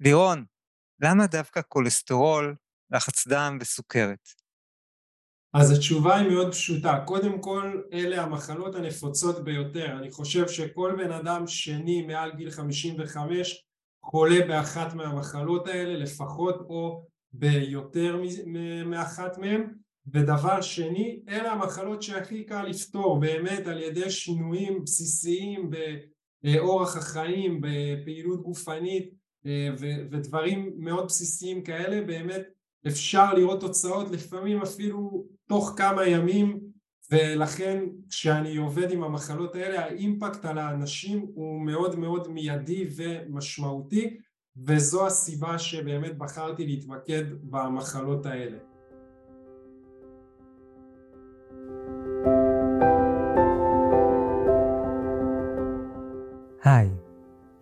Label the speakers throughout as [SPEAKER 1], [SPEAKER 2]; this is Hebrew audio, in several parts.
[SPEAKER 1] לירון, למה דווקא כולסטרול, לחץ דם וסוכרת?
[SPEAKER 2] אז התשובה היא מאוד פשוטה, קודם כל אלה המחלות הנפוצות ביותר, אני חושב שכל בן אדם שני מעל גיל 55 חולה באחת מהמחלות האלה לפחות או ביותר מאחת מהן. ודבר שני אלה המחלות שהכי קל לפתור באמת על ידי שינויים בסיסיים באורח החיים, בפעילות גופנית ודברים מאוד בסיסיים כאלה באמת אפשר לראות תוצאות לפעמים אפילו תוך כמה ימים ולכן כשאני עובד עם המחלות האלה האימפקט על האנשים הוא מאוד מאוד מיידי ומשמעותי וזו הסיבה שבאמת בחרתי להתמקד במחלות האלה.
[SPEAKER 1] היי,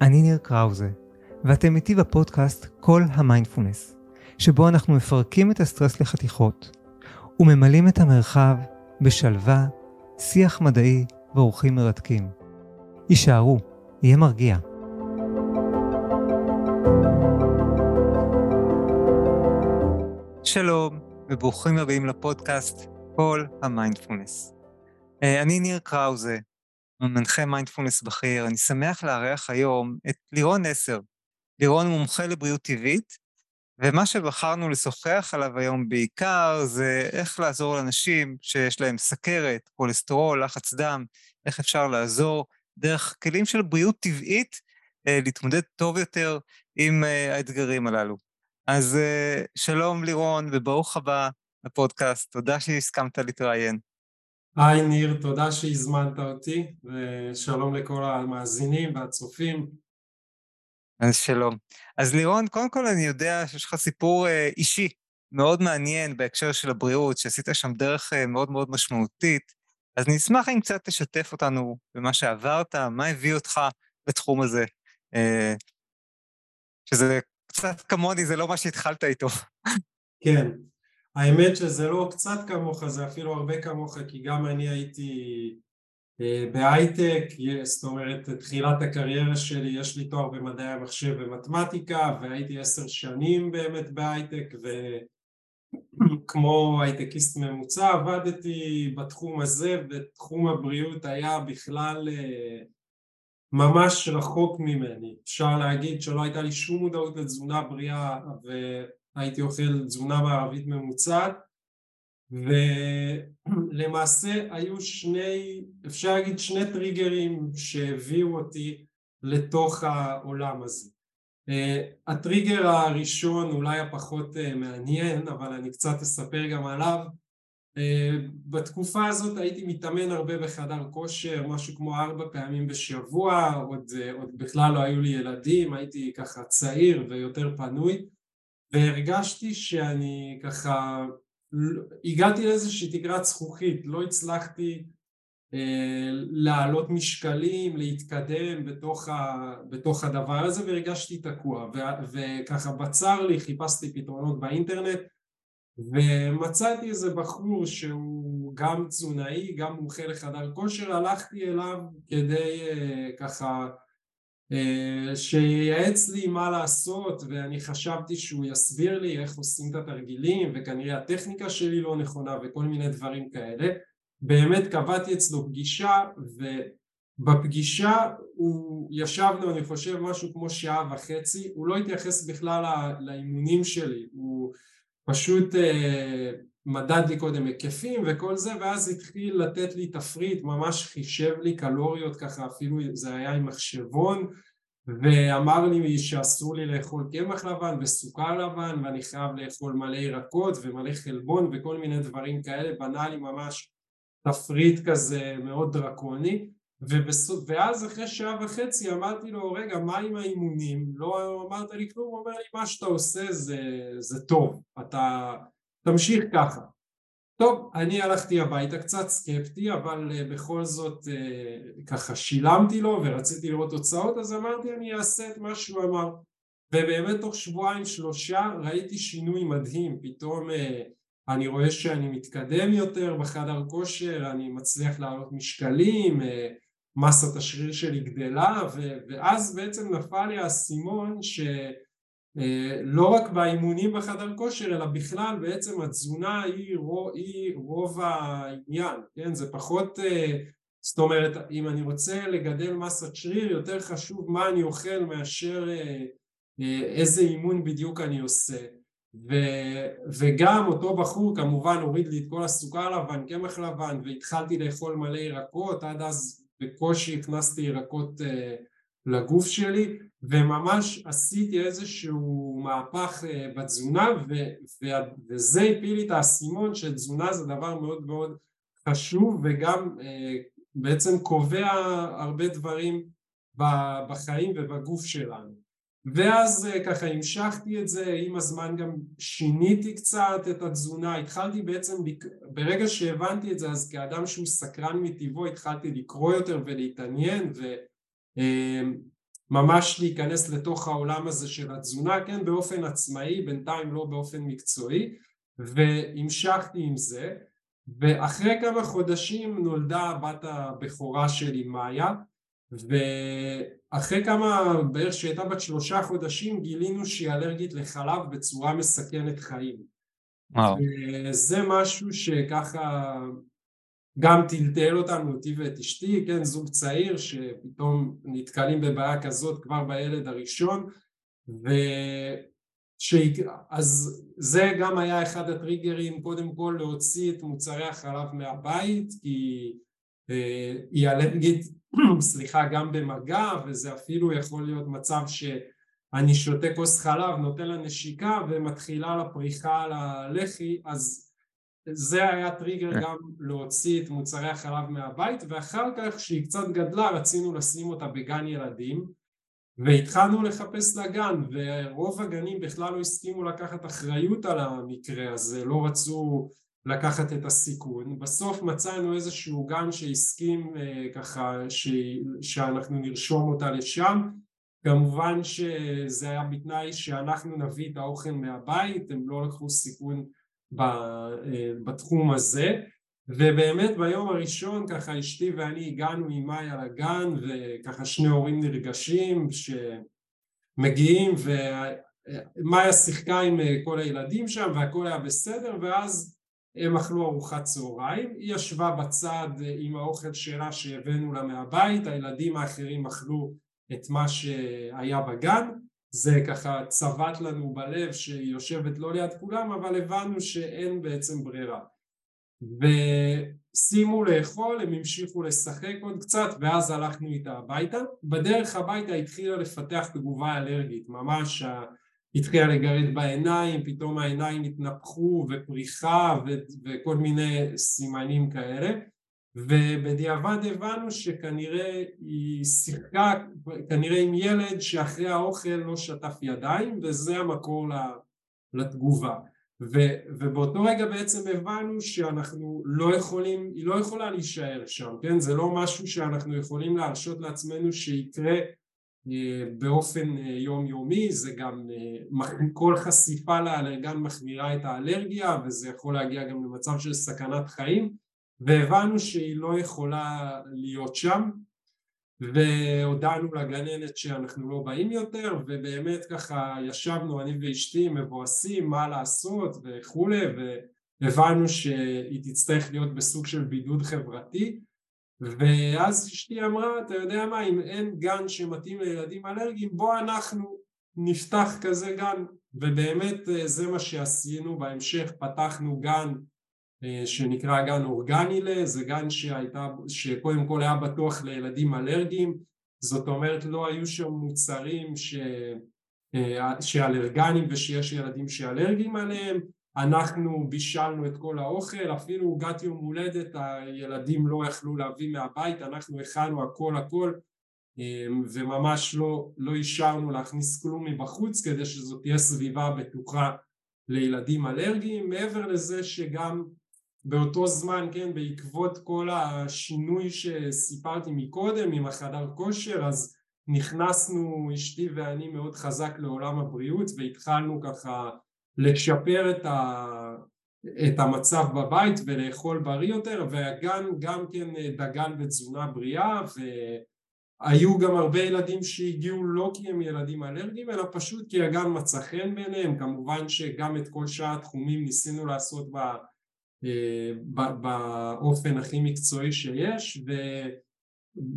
[SPEAKER 1] אני ניר קראוזה ואתם איתי בפודקאסט כל המיינדפולנס שבו אנחנו מפרקים את הסטרס לחתיכות וממלאים את המרחב בשלווה, שיח מדעי ואורחים מרתקים. הישארו, יהיה מרגיע. שלום וברוכים הבאים לפודקאסט כל המיינדפולנס. אה, אני ניר קראוזה, מנחה מיינדפולנס בכיר. אני שמח לארח היום את לירון נסר. לירון מומחה לבריאות טבעית, ומה שבחרנו לשוחח עליו היום בעיקר זה איך לעזור לאנשים שיש להם סכרת, כולסטרול, לחץ דם, איך אפשר לעזור דרך כלים של בריאות טבעית אה, להתמודד טוב יותר עם אה, האתגרים הללו. אז אה, שלום לירון וברוך הבא לפודקאסט, תודה שהסכמת להתראיין.
[SPEAKER 2] היי ניר, תודה שהזמנת אותי ושלום לכל המאזינים והצופים.
[SPEAKER 1] אז שלום. אז לירון, קודם כל אני יודע שיש לך סיפור אה, אישי מאוד מעניין בהקשר של הבריאות, שעשית שם דרך אה, מאוד מאוד משמעותית, אז אני אשמח אם קצת תשתף אותנו במה שעברת, מה הביא אותך לתחום הזה, אה, שזה קצת כמוני, זה לא מה שהתחלת איתו.
[SPEAKER 2] כן, האמת שזה לא קצת כמוך, זה אפילו הרבה כמוך, כי גם אני הייתי בהייטק, זאת אומרת תחילת הקריירה שלי יש לי תואר במדעי המחשב ומתמטיקה והייתי עשר שנים באמת בהייטק וכמו הייטקיסט ממוצע עבדתי בתחום הזה ותחום הבריאות היה בכלל אה, ממש רחוק ממני. אפשר להגיד שלא הייתה לי שום מודעות לתזונה בריאה והייתי אוכל תזונה מערבית ממוצעת ולמעשה היו שני, אפשר להגיד שני טריגרים שהביאו אותי לתוך העולם הזה. הטריגר הראשון אולי הפחות אה, מעניין אבל אני קצת אספר גם עליו בתקופה הזאת הייתי מתאמן הרבה בחדר כושר משהו כמו ארבע פעמים בשבוע עוד, אה, עוד בכלל לא היו לי ילדים הייתי ככה צעיר ויותר פנוי והרגשתי שאני ככה הגעתי לאיזושהי תקרת זכוכית, לא הצלחתי אה, להעלות משקלים, להתקדם בתוך, ה, בתוך הדבר הזה והרגשתי תקוע. ו, וככה בצר לי חיפשתי פתרונות באינטרנט ומצאתי איזה בחור שהוא גם תזונאי, גם מומחה לחדר כושר, הלכתי אליו כדי אה, ככה שייעץ לי מה לעשות ואני חשבתי שהוא יסביר לי איך עושים את התרגילים וכנראה הטכניקה שלי לא נכונה וכל מיני דברים כאלה. באמת קבעתי אצלו פגישה ובפגישה הוא ישבנו אני חושב משהו כמו שעה וחצי. הוא לא התייחס בכלל לאימונים שלי. הוא פשוט אה, מדד לי קודם היקפים וכל זה ואז התחיל לתת לי תפריט ממש חישב לי קלוריות ככה אפילו זה היה עם מחשבון ואמר לי שאסור לי לאכול קמח לבן וסוכר לבן ואני חייב לאכול מלא ירקות ומלא חלבון וכל מיני דברים כאלה בנה לי ממש תפריט כזה מאוד דרקוני ובסוף, ואז אחרי שעה וחצי אמרתי לו רגע מה עם האימונים? לא אמרת לי כלום הוא אומר לי מה שאתה עושה זה, זה טוב אתה תמשיך ככה טוב, אני הלכתי הביתה קצת סקפטי, אבל uh, בכל זאת uh, ככה שילמתי לו ורציתי לראות תוצאות, אז אמרתי אני אעשה את מה שהוא אמר. ובאמת תוך שבועיים שלושה ראיתי שינוי מדהים, פתאום uh, אני רואה שאני מתקדם יותר בחדר כושר, אני מצליח להעלות משקלים, מסת השריר שלי גדלה, ואז בעצם נפל לי האסימון ש... לא רק באימונים בחדר כושר אלא בכלל בעצם התזונה היא, היא רוב העניין, כן? זה פחות, זאת אומרת אם אני רוצה לגדל מסת שריר יותר חשוב מה אני אוכל מאשר איזה אימון בדיוק אני עושה ו, וגם אותו בחור כמובן הוריד לי את כל הסוכר לבן, קמח לבן והתחלתי לאכול מלא ירקות עד אז בקושי הכנסתי ירקות לגוף שלי וממש עשיתי איזשהו מהפך בתזונה ו, ו, וזה הפיל לי את האסימון שתזונה זה דבר מאוד מאוד חשוב וגם בעצם קובע הרבה דברים בחיים ובגוף שלנו. ואז ככה המשכתי את זה, עם הזמן גם שיניתי קצת את התזונה, התחלתי בעצם, ברגע שהבנתי את זה אז כאדם שהוא סקרן מטבעו התחלתי לקרוא יותר ולהתעניין וממש להיכנס לתוך העולם הזה של התזונה, כן באופן עצמאי, בינתיים לא באופן מקצועי והמשכתי עם זה ואחרי כמה חודשים נולדה הבת הבכורה שלי מאיה ואחרי כמה, בערך שהייתה בת שלושה חודשים גילינו שהיא אלרגית לחלב בצורה מסכנת חיים. וואו. וזה משהו שככה גם טלטל אותנו, אותי ואת אשתי, כן, זוג צעיר שפתאום נתקלים בבעיה כזאת כבר בילד הראשון ו... ש... אז זה גם היה אחד הטריגרים קודם כל להוציא את מוצרי החלב מהבית כי אה, היא אלרגית סליחה גם במגע וזה אפילו יכול להיות מצב שאני שותה כוס חלב נותן לה נשיקה ומתחילה לה פריחה על הלחי אז זה היה טריגר גם להוציא את מוצרי החלב מהבית ואחר כך כשהיא קצת גדלה רצינו לשים אותה בגן ילדים והתחלנו לחפש לה גן ורוב הגנים בכלל לא הסכימו לקחת אחריות על המקרה הזה לא רצו לקחת את הסיכון, בסוף מצאנו איזשהו גן שהסכים ככה ש... שאנחנו נרשום אותה לשם, כמובן שזה היה בתנאי שאנחנו נביא את האוכל מהבית, הם לא לקחו סיכון בתחום הזה. ובאמת ביום הראשון ככה אשתי ואני הגענו עם מאיה לגן וככה שני הורים נרגשים שמגיעים ומאיה שיחקה עם כל הילדים שם והכל היה בסדר ואז הם אכלו ארוחת צהריים, היא ישבה בצד עם האוכל שלה שהבאנו לה מהבית, הילדים האחרים אכלו את מה שהיה בגן, זה ככה צבט לנו בלב שהיא יושבת לא ליד כולם אבל הבנו שאין בעצם ברירה. ושימו לאכול, הם המשיכו לשחק עוד קצת ואז הלכנו איתה הביתה, בדרך הביתה התחילה לפתח תגובה אלרגית, ממש התחילה לגרד בעיניים, פתאום העיניים התנפחו ופריחה ו- וכל מיני סימנים כאלה ובדיעבד הבנו שכנראה היא שיחקה כנראה עם ילד שאחרי האוכל לא שטף ידיים וזה המקור לתגובה. ו- ובאותו רגע בעצם הבנו שאנחנו לא יכולים, היא לא יכולה להישאר שם, כן? זה לא משהו שאנחנו יכולים להרשות לעצמנו שיקרה באופן יומיומי, זה גם כל חשיפה לאלרגן מחמירה את האלרגיה וזה יכול להגיע גם למצב של סכנת חיים והבנו שהיא לא יכולה להיות שם והודענו לגננת שאנחנו לא באים יותר ובאמת ככה ישבנו אני ואשתי מבואסים מה לעשות וכולי והבנו שהיא תצטרך להיות בסוג של בידוד חברתי ואז אשתי אמרה אתה יודע מה אם אין גן שמתאים לילדים אלרגיים בוא אנחנו נפתח כזה גן. ובאמת זה מה שעשינו בהמשך פתחנו גן שנקרא גן אורגנילה זה גן שהייתה, שקודם כל היה בטוח לילדים אלרגיים. זאת אומרת לא היו שם מוצרים ש... שאלרגנים ושיש ילדים שאלרגיים עליהם. אנחנו בישלנו את כל האוכל, אפילו עוגת יום הולדת הילדים לא יכלו להביא מהבית, אנחנו הכנו הכל הכל וממש לא, לא אישרנו להכניס כלום מבחוץ כדי שזאת תהיה סביבה בטוחה לילדים אלרגיים, מעבר לזה שגם באותו זמן, כן, בעקבות כל השינוי שסיפרתי מקודם עם החדר כושר אז נכנסנו אשתי ואני מאוד חזק לעולם הבריאות והתחלנו ככה לשפר את, ה, את המצב בבית ולאכול בריא יותר והגן גם כן דגן בתזונה בריאה היו גם הרבה ילדים שהגיעו לא כי הם ילדים אלרגיים אלא פשוט כי הגן מצא חן בעיניהם. כמובן שגם את כל שאר התחומים ניסינו לעשות בה, באופן הכי מקצועי שיש ו,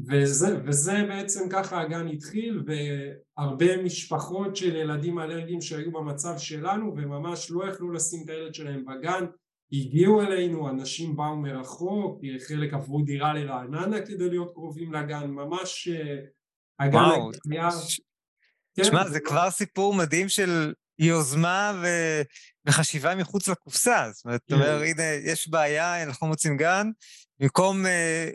[SPEAKER 2] וזה, וזה בעצם ככה הגן התחיל והרבה משפחות של ילדים אלרגיים שהיו במצב שלנו וממש לא יכלו לשים את הילד שלהם בגן הגיעו אלינו, אנשים באו מרחוק, חלק עברו דירה לרעננה כדי להיות קרובים לגן, ממש אה, הגן
[SPEAKER 1] היה... תשמע, כן, זה כבר סיפור מדהים של יוזמה ו... וחשיבה מחוץ לקופסה. זאת אומרת, אתה אומר. הנה, יש בעיה, אנחנו מוצאים גן, במקום uh,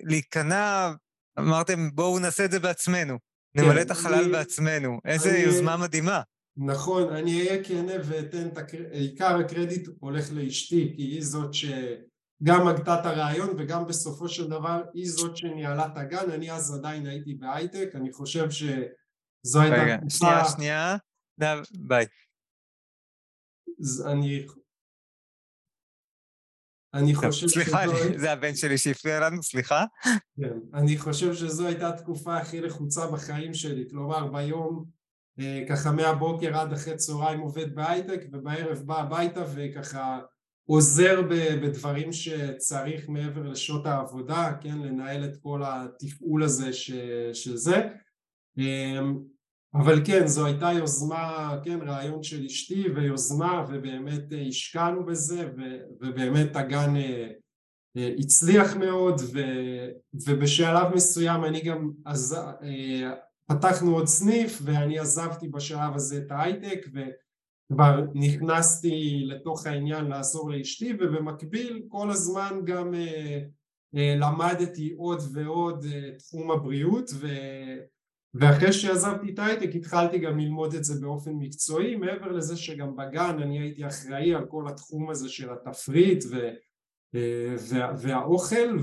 [SPEAKER 1] להיכנע, אמרתם, בואו נעשה את זה בעצמנו, נמלא את כן, החלל בעצמנו. איזה יוזמה מדהימה.
[SPEAKER 2] נכון, אני אהיה כנה ואתן את הקר... עיקר הקרדיט הולך לאשתי כי היא זאת שגם הגתה את הרעיון וגם בסופו של דבר היא זאת שניהלה את הגן, אני אז עדיין הייתי בהייטק, אני חושב שזו הייתה...
[SPEAKER 1] רגע, שנייה, שנייה, ביי.
[SPEAKER 2] אני... אני חושב
[SPEAKER 1] סליחה, שזו... זה הבן שלי שהפריע לנו, סליחה.
[SPEAKER 2] כן, אני חושב שזו הייתה התקופה הכי לחוצה בחיים שלי, כלומר ביום אה, ככה מהבוקר עד אחרי צהריים עובד בהייטק ובערב בא הביתה וככה עוזר בדברים שצריך מעבר לשעות העבודה, כן, לנהל את כל התפעול הזה ש, של זה אמ, אבל כן, זו הייתה יוזמה, כן, רעיון של אשתי ויוזמה ובאמת השקענו בזה ו, ובאמת הגן אה, אה, הצליח מאוד ו, ובשלב מסוים אני גם עז, פתחנו עוד סניף ואני עזבתי בשלב הזה את ההייטק וכבר נכנסתי לתוך העניין לעזור לאשתי ובמקביל כל הזמן גם אה, אה, למדתי עוד ועוד אה, תחום הבריאות ו... ואחרי שעזבתי את ההייטק התחלתי גם ללמוד את זה באופן מקצועי מעבר לזה שגם בגן אני הייתי אחראי על כל התחום הזה של התפריט ו... וה... והאוכל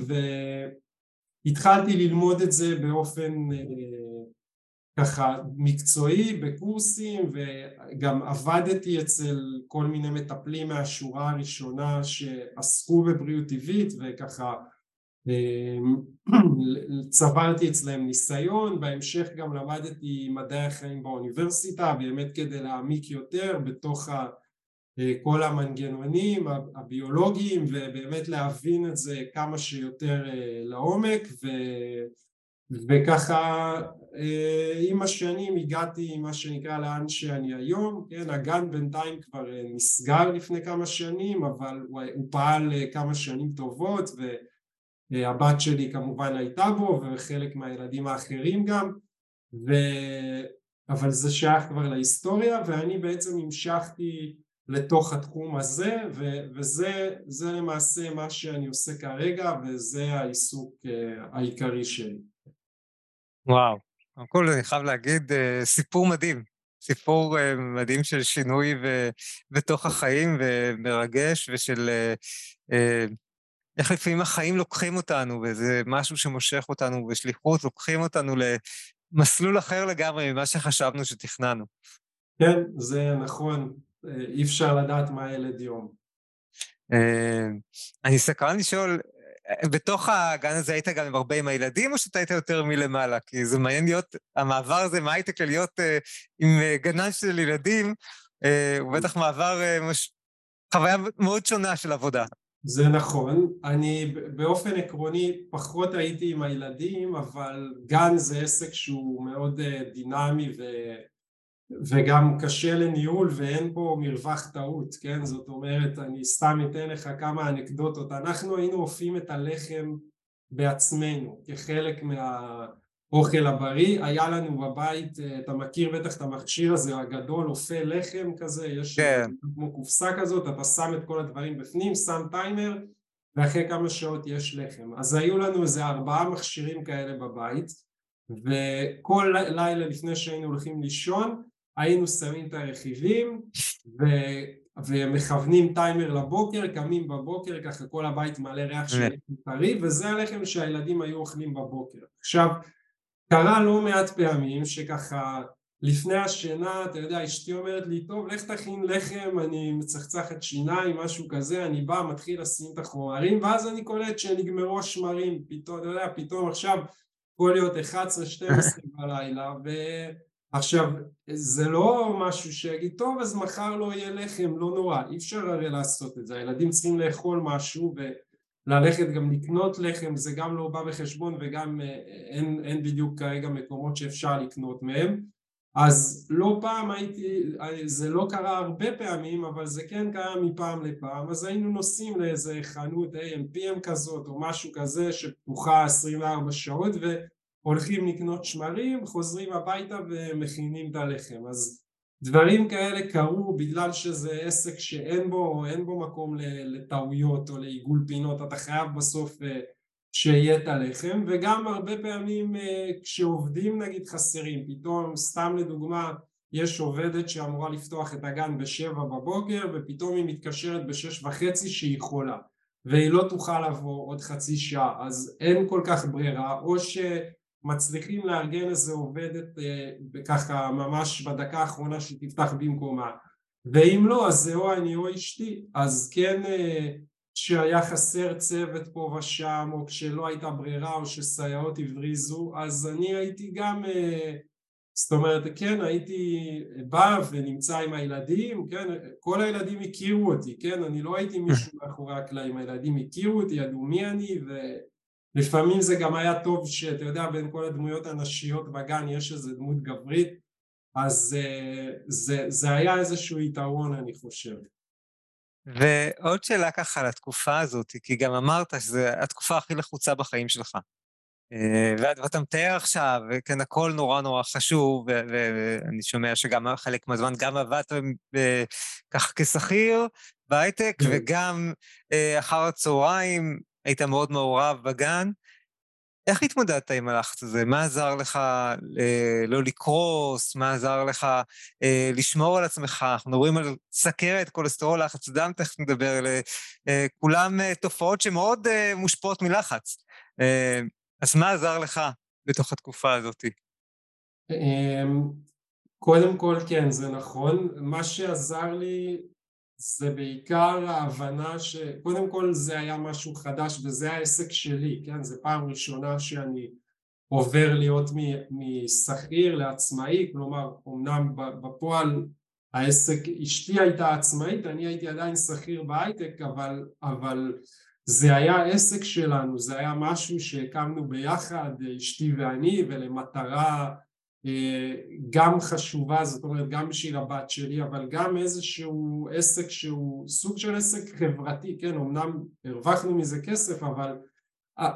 [SPEAKER 2] והתחלתי ללמוד את זה באופן ככה מקצועי בקורסים וגם עבדתי אצל כל מיני מטפלים מהשורה הראשונה שעסקו בבריאות טבעית וככה צברתי אצלם ניסיון, בהמשך גם למדתי מדעי החיים באוניברסיטה באמת כדי להעמיק יותר בתוך כל המנגנונים הביולוגיים ובאמת להבין את זה כמה שיותר אה, לעומק ו... וככה אה, עם השנים הגעתי מה שנקרא לאן שאני היום, כן, הגן בינתיים כבר אה, נסגר לפני כמה שנים אבל הוא, פעל אה, כמה שנים טובות והבת שלי כמובן הייתה בו וחלק מהילדים האחרים גם ו... אבל זה שייך כבר להיסטוריה ואני בעצם המשכתי לתוך התחום הזה ו- וזה למעשה מה שאני עושה כרגע וזה העיסוק העיקרי שלי
[SPEAKER 1] וואו, קודם כל אני חייב להגיד, אה, סיפור מדהים. סיפור אה, מדהים של שינוי ו... בתוך החיים ומרגש, ושל אה, איך לפעמים החיים לוקחים אותנו, וזה משהו שמושך אותנו בשליחות, לוקחים אותנו למסלול אחר לגמרי ממה שחשבנו שתכננו.
[SPEAKER 2] כן, זה נכון, אי אפשר לדעת מה ילד יום.
[SPEAKER 1] אני סקרן לשאול, בתוך הגן הזה היית גם הרבה עם הילדים, או שאתה היית יותר מלמעלה? כי זה מעניין להיות, המעבר הזה מהייטק ללהיות עם גנן של ילדים, הוא בטח מעבר. חוויה מאוד שונה של עבודה.
[SPEAKER 2] זה נכון, אני באופן עקרוני פחות הייתי עם הילדים, אבל גן זה עסק שהוא מאוד uh, דינמי ו... וגם קשה לניהול ואין פה מרווח טעות, כן? זאת אומרת, אני סתם אתן לך כמה אנקדוטות. אנחנו היינו אופים את הלחם בעצמנו כחלק מהאוכל הבריא. היה לנו בבית, אתה מכיר בטח את המכשיר הזה הגדול, אופה לחם כזה, יש כן. כמו קופסה כזאת, אתה שם את כל הדברים בפנים, שם טיימר, ואחרי כמה שעות יש לחם. אז היו לנו איזה ארבעה מכשירים כאלה בבית, וכל לילה לפני שהיינו הולכים לישון, היינו שמים את הרכיבים ו... ומכוונים טיימר לבוקר, קמים בבוקר, ככה כל הבית מלא ריח של לחם טרי, וזה הלחם שהילדים היו אוכלים בבוקר. עכשיו, קרה לא מעט פעמים שככה לפני השינה, אתה יודע, אשתי אומרת לי, טוב, לך תכין לחם, אני מצחצחת שיניים, משהו כזה, אני בא, מתחיל לשים את החומרים, ואז אני קולט שנגמרו השמרים, פתאום, אתה יודע, פתאום עכשיו יכול להיות 11-12 בלילה, ועכשיו זה לא משהו שיגיד טוב אז מחר לא יהיה לחם, לא נורא, אי אפשר הרי לעשות את זה, הילדים צריכים לאכול משהו וללכת גם לקנות לחם, זה גם לא בא בחשבון וגם אין, אין בדיוק כרגע מקומות שאפשר לקנות מהם. אז לא פעם הייתי, זה לא קרה הרבה פעמים אבל זה כן קרה מפעם לפעם. אז היינו נוסעים לאיזה חנות AMPM כזאת או משהו כזה שפתוחה 24 שעות והולכים לקנות שמרים, חוזרים הביתה ומכינים את הלחם. אז דברים כאלה קרו בגלל שזה עסק שאין בו, בו מקום לטעויות או לעיגול פינות. אתה חייב בסוף שיהיה את הלחם. וגם הרבה פעמים כשעובדים נגיד חסרים פתאום סתם לדוגמה יש עובדת שאמורה לפתוח את הגן בשבע בבוקר ופתאום היא מתקשרת בשש וחצי שהיא חולה והיא לא תוכל לבוא עוד חצי שעה. אז אין כל כך ברירה. או שמצליחים לארגן איזה עובדת ככה ממש בדקה האחרונה שתפתח במקומה. ואם לא אז זה או אני או אשתי. אז כן שהיה חסר צוות פה ושם או כשלא הייתה ברירה או שסייעות הבריזו אז אני הייתי גם זאת אומרת כן הייתי בא ונמצא עם הילדים כן כל הילדים הכירו אותי כן? אני לא הייתי מישהו מאחורי הקלעים הילדים הכירו אותי ידעו מי אני ולפעמים זה גם היה טוב שאתה יודע בין כל הדמויות הנשיות בגן יש איזה דמות גברית אז זה, זה היה איזשהו יתרון אני חושב
[SPEAKER 1] ועוד שאלה ככה על התקופה הזאת, כי גם אמרת שזו התקופה הכי לחוצה בחיים שלך. ואתה מתאר עכשיו, וכן, הכל נורא נורא חשוב, ואני שומע שגם חלק מהזמן גם עבדת ככה כשכיר בהייטק, וגם אחר הצהריים היית מאוד מעורב בגן. איך התמודדת עם הלחץ הזה? מה עזר לך אה, לא לקרוס? מה עזר לך אה, לשמור על עצמך? אנחנו מדברים על סכרת, כולסטרול, לחץ דם, תכף נדבר אה, כולם אה, תופעות שמאוד אה, מושפעות מלחץ. אה, אז מה עזר לך בתוך התקופה הזאת?
[SPEAKER 2] אמ, קודם כל, כן, זה נכון. מה שעזר לי זה בעיקר ההבנה שקודם כל זה היה משהו חדש וזה העסק שלי, כן? זה פעם ראשונה שאני עובר להיות משכיר לעצמאי, כלומר אמנם בפועל העסק, אשתי הייתה עצמאית, אני הייתי עדיין שכיר בהייטק אבל, אבל זה היה עסק שלנו, זה היה משהו שהקמנו ביחד, אשתי ואני ולמטרה גם חשובה, זאת אומרת גם בשביל הבת שלי, אבל גם איזשהו עסק שהוא סוג של עסק חברתי, כן, אמנם הרווחנו מזה כסף, אבל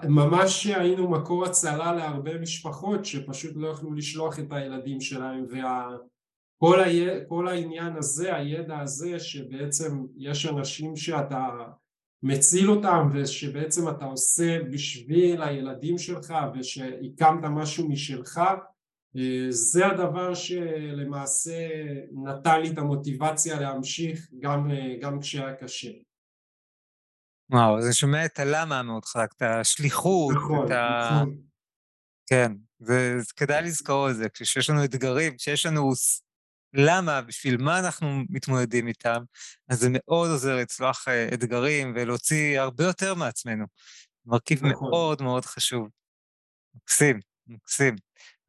[SPEAKER 2] ממש היינו מקור הצלה להרבה משפחות שפשוט לא יכלו לשלוח את הילדים שלהם, וכל וה... העניין הזה, הידע הזה, שבעצם יש אנשים שאתה מציל אותם ושבעצם אתה עושה בשביל הילדים שלך ושהקמת משהו משלך זה הדבר שלמעשה נתן לי את המוטיבציה להמשיך גם, גם כשהיה קשה.
[SPEAKER 1] וואו, אני שומע את הלמה המאוד חזק, את השליחות,
[SPEAKER 2] נכון,
[SPEAKER 1] את ה...
[SPEAKER 2] נכון.
[SPEAKER 1] כן, זה, זה כדאי לזכור את זה, כשיש לנו אתגרים, כשיש לנו למה, בשביל מה אנחנו מתמודדים איתם, אז זה מאוד עוזר לצלוח אתגרים ולהוציא הרבה יותר מעצמנו. מרכיב נכון. מאוד מאוד חשוב. מקסים, מקסים.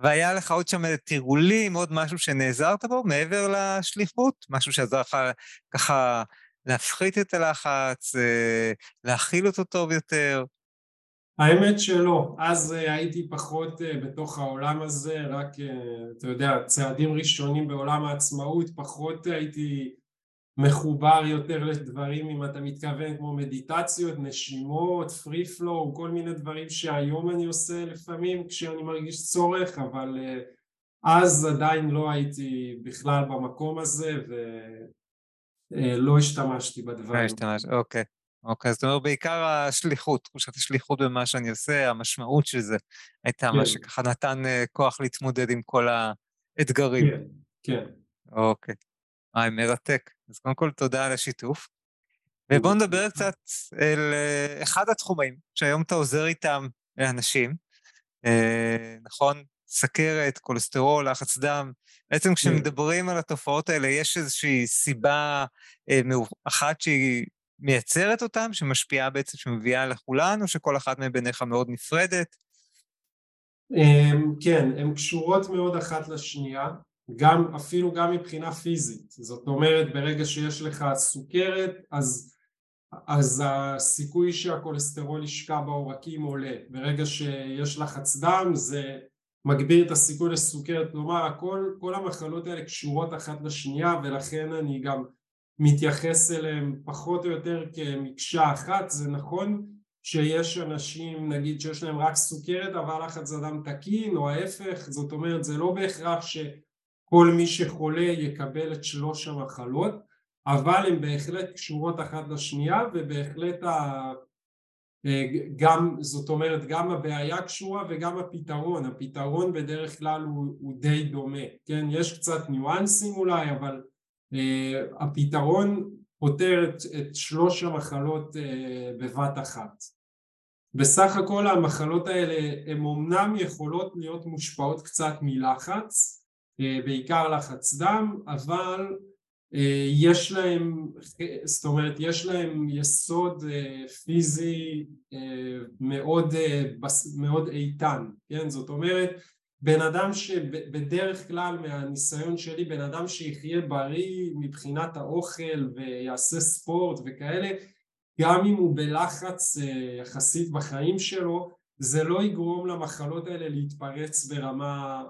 [SPEAKER 1] והיה לך עוד שם תרגולים, עוד משהו שנעזרת בו מעבר לשליחות? משהו שעזר לך ככה להפחית את הלחץ, אה, להכיל אותו טוב יותר?
[SPEAKER 2] האמת שלא, אז אה, הייתי פחות אה, בתוך העולם הזה, רק, אתה יודע, צעדים ראשונים בעולם העצמאות, פחות הייתי מחובר יותר לדברים אם אתה מתכוון כמו מדיטציות, נשימות, פרי פלואו, כל מיני דברים שהיום אני עושה לפעמים כשאני מרגיש צורך אבל אז עדיין לא הייתי בכלל במקום הזה ולא השתמשתי בדברים. לא
[SPEAKER 1] השתמשת, אוקיי. אוקיי, אז זאת אומרת בעיקר השליחות, תחושת השליחות במה שאני עושה, המשמעות של זה הייתה כן. מה שככה נתן כוח להתמודד עם כל האתגרים.
[SPEAKER 2] כן, כן.
[SPEAKER 1] אוקיי. היי, מרתק. אז קודם כל תודה על השיתוף. ובואו נדבר קצת על אה, אחד התחומים שהיום אתה עוזר איתם לאנשים, אה, נכון? סכרת, כולסטרול, לחץ דם. בעצם כן. כשמדברים על התופעות האלה, יש איזושהי סיבה אה, אחת שהיא מייצרת אותם, שמשפיעה בעצם, שמביאה לכולן, או שכל אחת מהן בעיניך מאוד נפרדת?
[SPEAKER 2] כן, הן קשורות מאוד אחת לשנייה, גם, אפילו גם מבחינה פיזית, זאת אומרת ברגע שיש לך סוכרת אז, אז הסיכוי שהכולסטרול ישקע בעורקים עולה, ברגע שיש לחץ דם זה מגביר את הסיכוי לסוכרת, כלומר הכל, כל המחלות האלה קשורות אחת לשנייה ולכן אני גם מתייחס אליהן פחות או יותר כמקשה אחת, זה נכון שיש אנשים נגיד שיש להם רק סוכרת אבל לחץ אדם תקין או ההפך, זאת אומרת זה לא בהכרח שכל מי שחולה יקבל את שלוש המחלות אבל הן בהחלט קשורות אחת לשנייה ובהחלט ה... גם, זאת אומרת גם הבעיה קשורה וגם הפתרון, הפתרון בדרך כלל הוא, הוא די דומה, כן, יש קצת ניואנסים אולי אבל uh, הפתרון פותר את, את שלוש המחלות uh, בבת אחת. בסך הכל המחלות האלה הן אומנם יכולות להיות מושפעות קצת מלחץ, בעיקר לחץ דם, אבל אה, יש להם, זאת אומרת יש להם יסוד אה, פיזי אה, מאוד, מאוד איתן, כן? זאת אומרת בן אדם שבדרך כלל מהניסיון שלי בן אדם שיחיה בריא מבחינת האוכל ויעשה ספורט וכאלה גם אם הוא בלחץ יחסית בחיים שלו זה לא יגרום למחלות האלה להתפרץ ברמה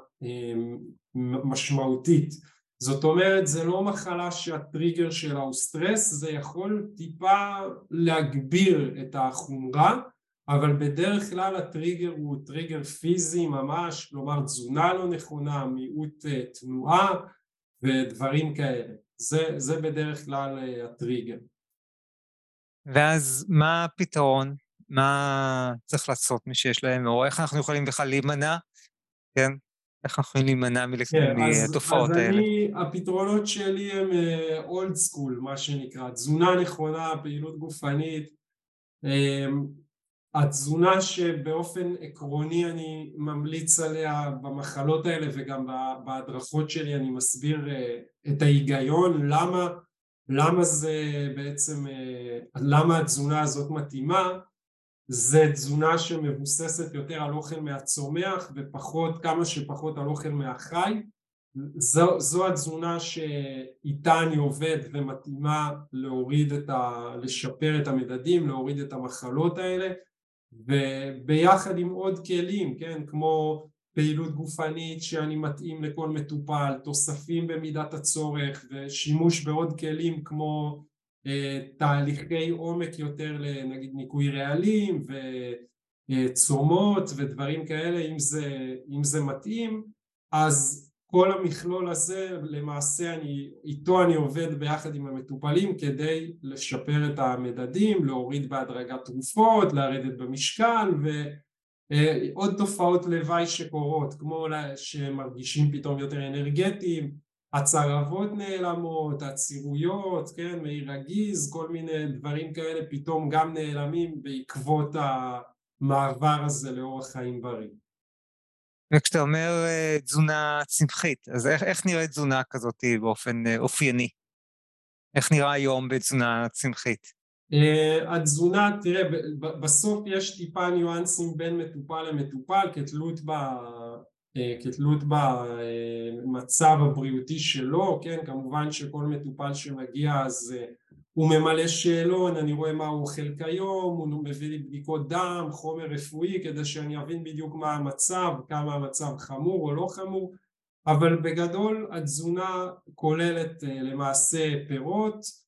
[SPEAKER 2] משמעותית זאת אומרת זה לא מחלה שהטריגר שלה הוא סטרס, זה יכול טיפה להגביר את החומרה אבל בדרך כלל הטריגר הוא טריגר פיזי ממש, כלומר תזונה לא נכונה, מיעוט אה, תנועה ודברים כאלה, זה, זה בדרך כלל אה, הטריגר.
[SPEAKER 1] ואז מה הפתרון? מה צריך לעשות מי שיש להם, או איך אנחנו יכולים בכלל להימנע, כן? איך אנחנו יכולים להימנע
[SPEAKER 2] כן, מהתופעות האלה? אז אני, הפתרונות שלי הם אולד uh, סקול, מה שנקרא, תזונה נכונה, פעילות גופנית, um, התזונה שבאופן עקרוני אני ממליץ עליה במחלות האלה וגם בהדרכות שלי אני מסביר uh, את ההיגיון, למה, למה זה בעצם, uh, למה התזונה הזאת מתאימה זה תזונה שמבוססת יותר על אוכל מהצומח ופחות, כמה שפחות על אוכל מהחי. זו, זו התזונה שאיתה אני עובד ומתאימה להוריד את ה... לשפר את המדדים, להוריד את המחלות האלה. וביחד עם עוד כלים, כן, כמו פעילות גופנית שאני מתאים לכל מטופל, תוספים במידת הצורך ושימוש בעוד כלים כמו תהליכי עומק יותר לנגיד ניקוי רעלים וצומות ודברים כאלה אם זה, אם זה מתאים. אז כל המכלול הזה למעשה אני, איתו אני עובד ביחד עם המטופלים כדי לשפר את המדדים, להוריד בהדרגת תרופות, לרדת במשקל ועוד תופעות לוואי שקורות כמו שמרגישים פתאום יותר אנרגטיים הצרבות נעלמות, עצירויות, כן, מעי רגיז, כל מיני דברים כאלה פתאום גם נעלמים בעקבות המעבר הזה לאורח חיים בריא.
[SPEAKER 1] וכשאתה אומר אה, תזונה צמחית, אז איך, איך נראית תזונה כזאת באופן אה, אופייני? איך נראה היום בתזונה צמחית?
[SPEAKER 2] Uh, התזונה, תראה, בסוף יש טיפה ניואנסים בין מטופל למטופל כתלות ב... אה, כתלות במצב הבריאותי שלו, כן, כמובן שכל מטופל שמגיע אז אה, הוא ממלא שאלון, אני רואה מה הוא אוכל כיום, הוא מביא לי בדיקות דם, חומר רפואי כדי שאני אבין בדיוק מה המצב, כמה המצב חמור או לא חמור, אבל בגדול התזונה כוללת אה, למעשה פירות,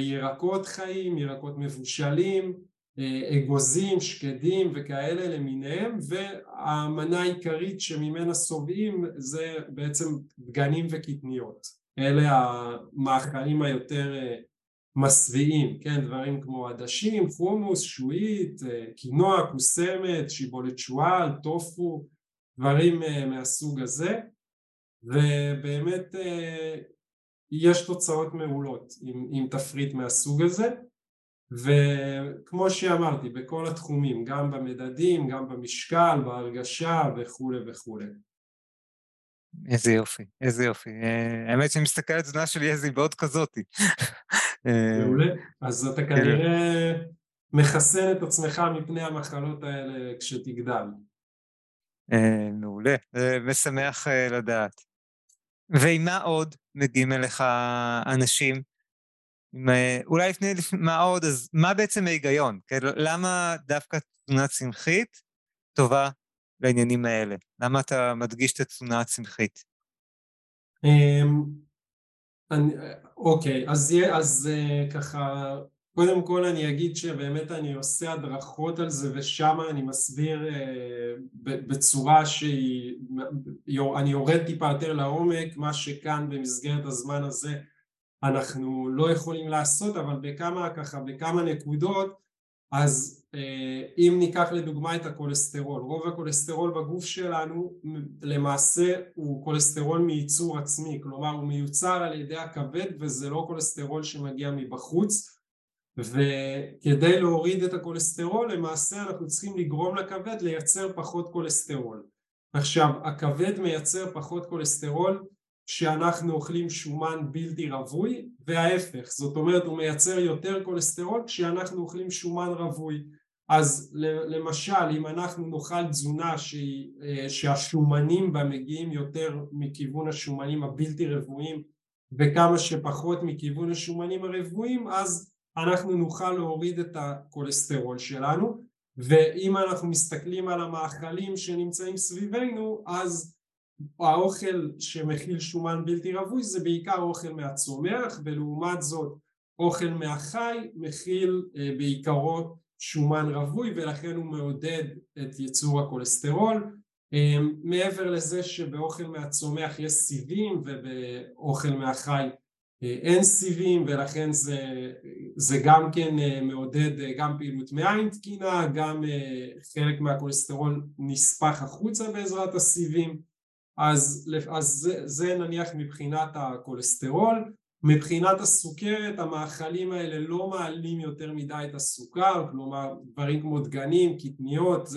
[SPEAKER 2] ירקות חיים, ירקות מבושלים, אגוזים, שקדים וכאלה למיניהם והמנה העיקרית שממנה סובעים זה בעצם דגנים וקטניות. אלה המאכלים היותר אה, משביעים, כן, דברים כמו עדשים, חומוס, שועית, אה, קינוע, קוסמת, שיבולת שועל, טופו, דברים אה, מהסוג הזה. ובאמת יש תוצאות מעולות עם, עם תפריט מהסוג הזה וכמו שאמרתי בכל התחומים גם במדדים גם במשקל בהרגשה וכולי וכולי
[SPEAKER 1] איזה יופי, איזה יופי. אה, האמת שאני מסתכל על תזונה של יזי בעוד כזאתי.
[SPEAKER 2] אה, מעולה. אז אתה כנראה מחסן את עצמך מפני המחלות האלה כשתגדל.
[SPEAKER 1] אה, מעולה, משמח לדעת. ועם מה עוד מגיעים אליך אנשים? אה, אולי לפני מה עוד, אז מה בעצם ההיגיון? כן? למה דווקא תזונה צמחית טובה לעניינים האלה? למה אתה מדגיש את התזונה הצמחית?
[SPEAKER 2] אמ, אוקיי, אז, אז ככה קודם כל אני אגיד שבאמת אני עושה הדרכות על זה ושם אני מסביר אה, בצורה שהיא, אני יורד טיפה יותר לעומק, מה שכאן במסגרת הזמן הזה אנחנו לא יכולים לעשות, אבל בכמה ככה, בכמה נקודות, אז אה, אם ניקח לדוגמה את הכולסטרול, רוב הכולסטרול בגוף שלנו למעשה הוא כולסטרול מייצור עצמי, כלומר הוא מיוצר על ידי הכבד וזה לא כולסטרול שמגיע מבחוץ וכדי להוריד את הכולסטרול למעשה אנחנו צריכים לגרום לכבד לייצר פחות כולסטרול. עכשיו הכבד מייצר פחות כולסטרול כשאנחנו אוכלים שומן בלתי רווי וההפך זאת אומרת הוא מייצר יותר כולסטרול כשאנחנו אוכלים שומן רווי. אז למשל אם אנחנו נאכל תזונה שהיא, אה, שהשומנים בה מגיעים יותר מכיוון השומנים הבלתי רבועים וכמה שפחות מכיוון השומנים הרבועים אז אנחנו נוכל להוריד את הכולסטרול שלנו. ואם אנחנו מסתכלים על המאכלים שנמצאים סביבנו אז האוכל שמכיל שומן בלתי רווי זה בעיקר אוכל מהצומח ולעומת זאת אוכל מהחי מכיל אה, בעיקרו שומן רווי ולכן הוא מעודד את ייצור הכולסטרול אה, מעבר לזה שבאוכל מהצומח יש סיבים ובאוכל מהחי אין סיבים ולכן זה, זה גם כן אה, מעודד אה, גם פעילות מעין תקינה, גם אה, חלק מהכולסטרול נספח החוצה בעזרת הסיבים אז, אז זה, זה נניח מבחינת הכולסטרול. מבחינת הסוכרת המאכלים האלה לא מעלים יותר מדי את הסוכר כלומר דברים כמו דגנים, קטניות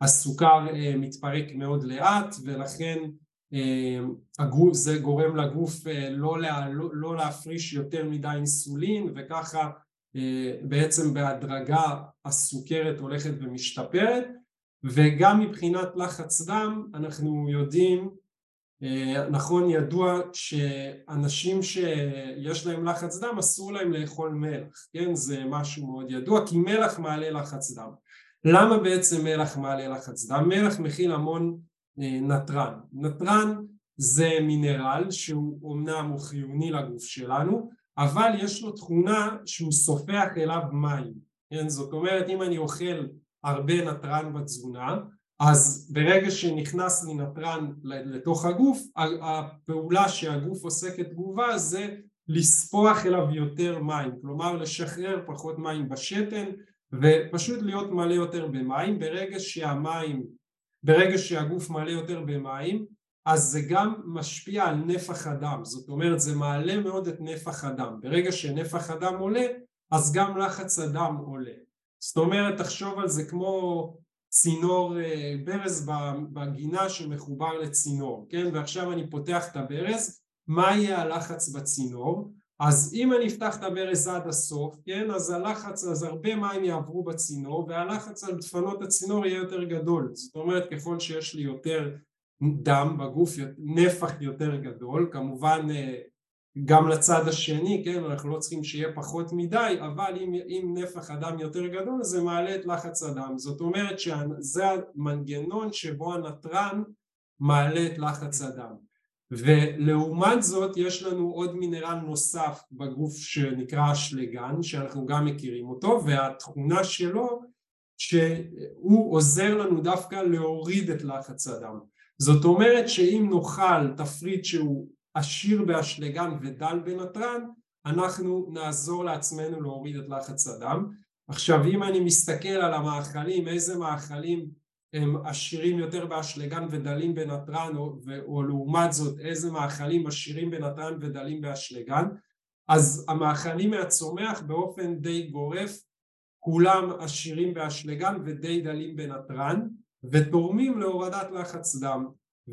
[SPEAKER 2] הסוכר מתפרק מאוד לאט ולכן אמ, הגוף, זה גורם לגוף אה, לא, לא, לא להפריש יותר מדי אינסולין וככה אה, בעצם בהדרגה הסוכרת הולכת ומשתפרת וגם מבחינת לחץ דם אנחנו יודעים אה, נכון ידוע שאנשים שיש להם לחץ דם אסור להם לאכול מלח כן זה משהו מאוד ידוע כי מלח מעלה לחץ דם למה בעצם מלח מעלה לחץ דם? מלח מכיל המון אה, נתרן. נתרן זה מינרל שהוא אמנם הוא חיוני לגוף שלנו אבל יש לו תכונה שהוא סופח אליו מים כן? זאת אומרת אם אני אוכל הרבה נתרן בתזונה אז ברגע שנכנס לי נתרן לתוך הגוף הפעולה שהגוף עושה כתגובה זה לספוח אליו יותר מים כלומר לשחרר פחות מים בשתן ופשוט להיות מלא יותר במים. ברגע שהמים ברגע שהגוף מלא יותר במים אז זה גם משפיע על נפח הדם. זאת אומרת זה מעלה מאוד את נפח הדם. ברגע שנפח הדם עולה אז גם לחץ הדם עולה זאת אומרת תחשוב על זה כמו צינור אה, ברז בגינה שמחובר לצינור כן? ועכשיו אני פותח את הברז מה יהיה הלחץ בצינור? אז אם אני אפתח את הברז עד הסוף, כן, אז הלחץ, אז הרבה מים יעברו בצינור והלחץ על דפנות הצינור יהיה יותר גדול. זאת אומרת ככל שיש לי יותר דם בגוף, נפח יותר גדול, כמובן אה, גם לצד השני, כן, אנחנו לא צריכים שיהיה פחות מדי, אבל אם, אם נפח הדם יותר גדול זה מעלה את לחץ הדם, זאת אומרת שזה המנגנון שבו הנתרן מעלה את לחץ הדם. ולעומת זאת יש לנו עוד מינרל נוסף בגוף שנקרא אשלגן שאנחנו גם מכירים אותו והתכונה שלו שהוא עוזר לנו דווקא להוריד את לחץ הדם. זאת אומרת שאם נאכל תפריט שהוא עשיר באשלגן ודל בנתרן אנחנו נעזור לעצמנו להוריד את לחץ הדם. עכשיו אם אני מסתכל על המאכלים איזה מאכלים הם עשירים יותר באשלגן ודלים בנתרן או, או לעומת זאת איזה מאכלים עשירים בנתרן ודלים באשלגן אז המאכלים מהצומח באופן די גורף כולם עשירים באשלגן ודי דלים בנתרן ותורמים להורדת לחץ דם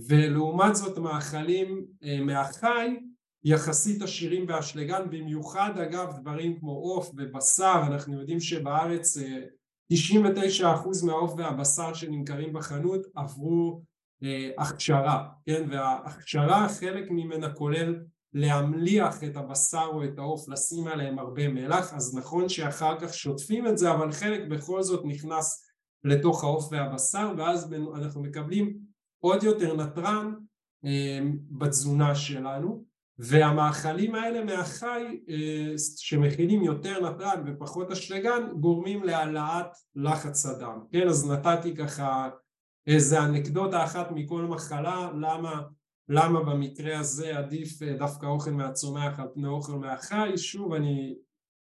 [SPEAKER 2] ולעומת זאת מאכלים אה, מהחי יחסית עשירים באשלגן במיוחד אגב דברים כמו עוף ובשר אנחנו יודעים שבארץ אה, 99% מהעוף והבשר שנמכרים בחנות עברו אה, הכשרה, כן, וההכשרה חלק ממנה כולל להמליח את הבשר או את העוף, לשים עליהם הרבה מלח, אז נכון שאחר כך שוטפים את זה, אבל חלק בכל זאת נכנס לתוך העוף והבשר, ואז אנחנו מקבלים עוד יותר נתרן אה, בתזונה שלנו, והמאכלים האלה מהחי אה, שמכילים יותר נתרן ופחות אשלגן גורמים להעלאת לחץ הדם, כן אז נתתי ככה איזה אנקדוטה אחת מכל מחלה למה, למה במקרה הזה עדיף אה, דווקא אוכל מהצומח על פני אוכל מהחי. שוב אני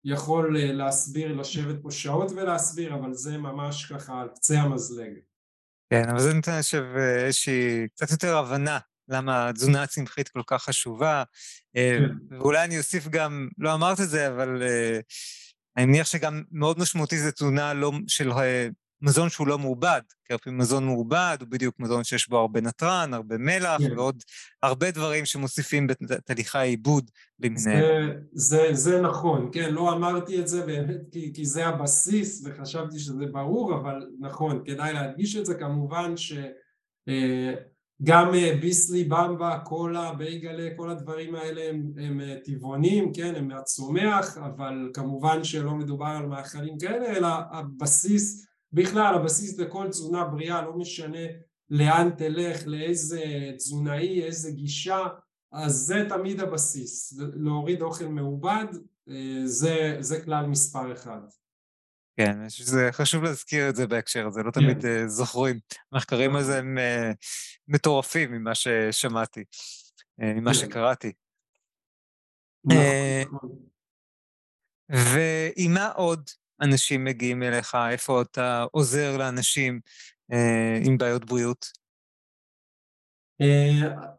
[SPEAKER 2] יכול להסביר לשבת פה שעות ולהסביר אבל זה ממש ככה על קצה המזלג
[SPEAKER 1] כן אבל זה נותן עכשיו איזושהי קצת יותר הבנה למה התזונה הצמחית כל כך חשובה. אה, כן. ואולי אני אוסיף גם, לא אמרת את זה, אבל אה, אני מניח שגם מאוד משמעותי זה תזונה לא, של אה, מזון שהוא לא מעובד, כי הרבה מזון מעובד הוא בדיוק מזון שיש בו הרבה נתרן, הרבה מלח, כן. ועוד הרבה דברים שמוסיפים בתהליכי העיבוד
[SPEAKER 2] למיניהם. זה, זה, זה נכון, כן, לא אמרתי את זה באמת כי, כי זה הבסיס, וחשבתי שזה ברור, אבל נכון, כדאי להדגיש את זה, כמובן ש... גם אה, ביסלי, במבה, קולה, בייגלה, כל הדברים האלה הם, הם אה, טבעונים, כן, הם מהצומח, אבל כמובן שלא מדובר על מאכלים כאלה, אלא הבסיס, בכלל הבסיס לכל תזונה בריאה, לא משנה לאן תלך, לאיזה תזונאי, איזה גישה, אז זה תמיד הבסיס, להוריד אוכל מעובד, אה, זה, זה כלל מספר אחד.
[SPEAKER 1] כן, אני חושב שזה חשוב להזכיר את זה בהקשר הזה, לא תמיד כן. זוכרים. מחקרים על זה הם מטורפים ממה ששמעתי, ממה כן. שקראתי. נכון, נכון. ועם מה עוד אנשים מגיעים אליך? איפה אתה עוזר לאנשים עם בעיות בריאות?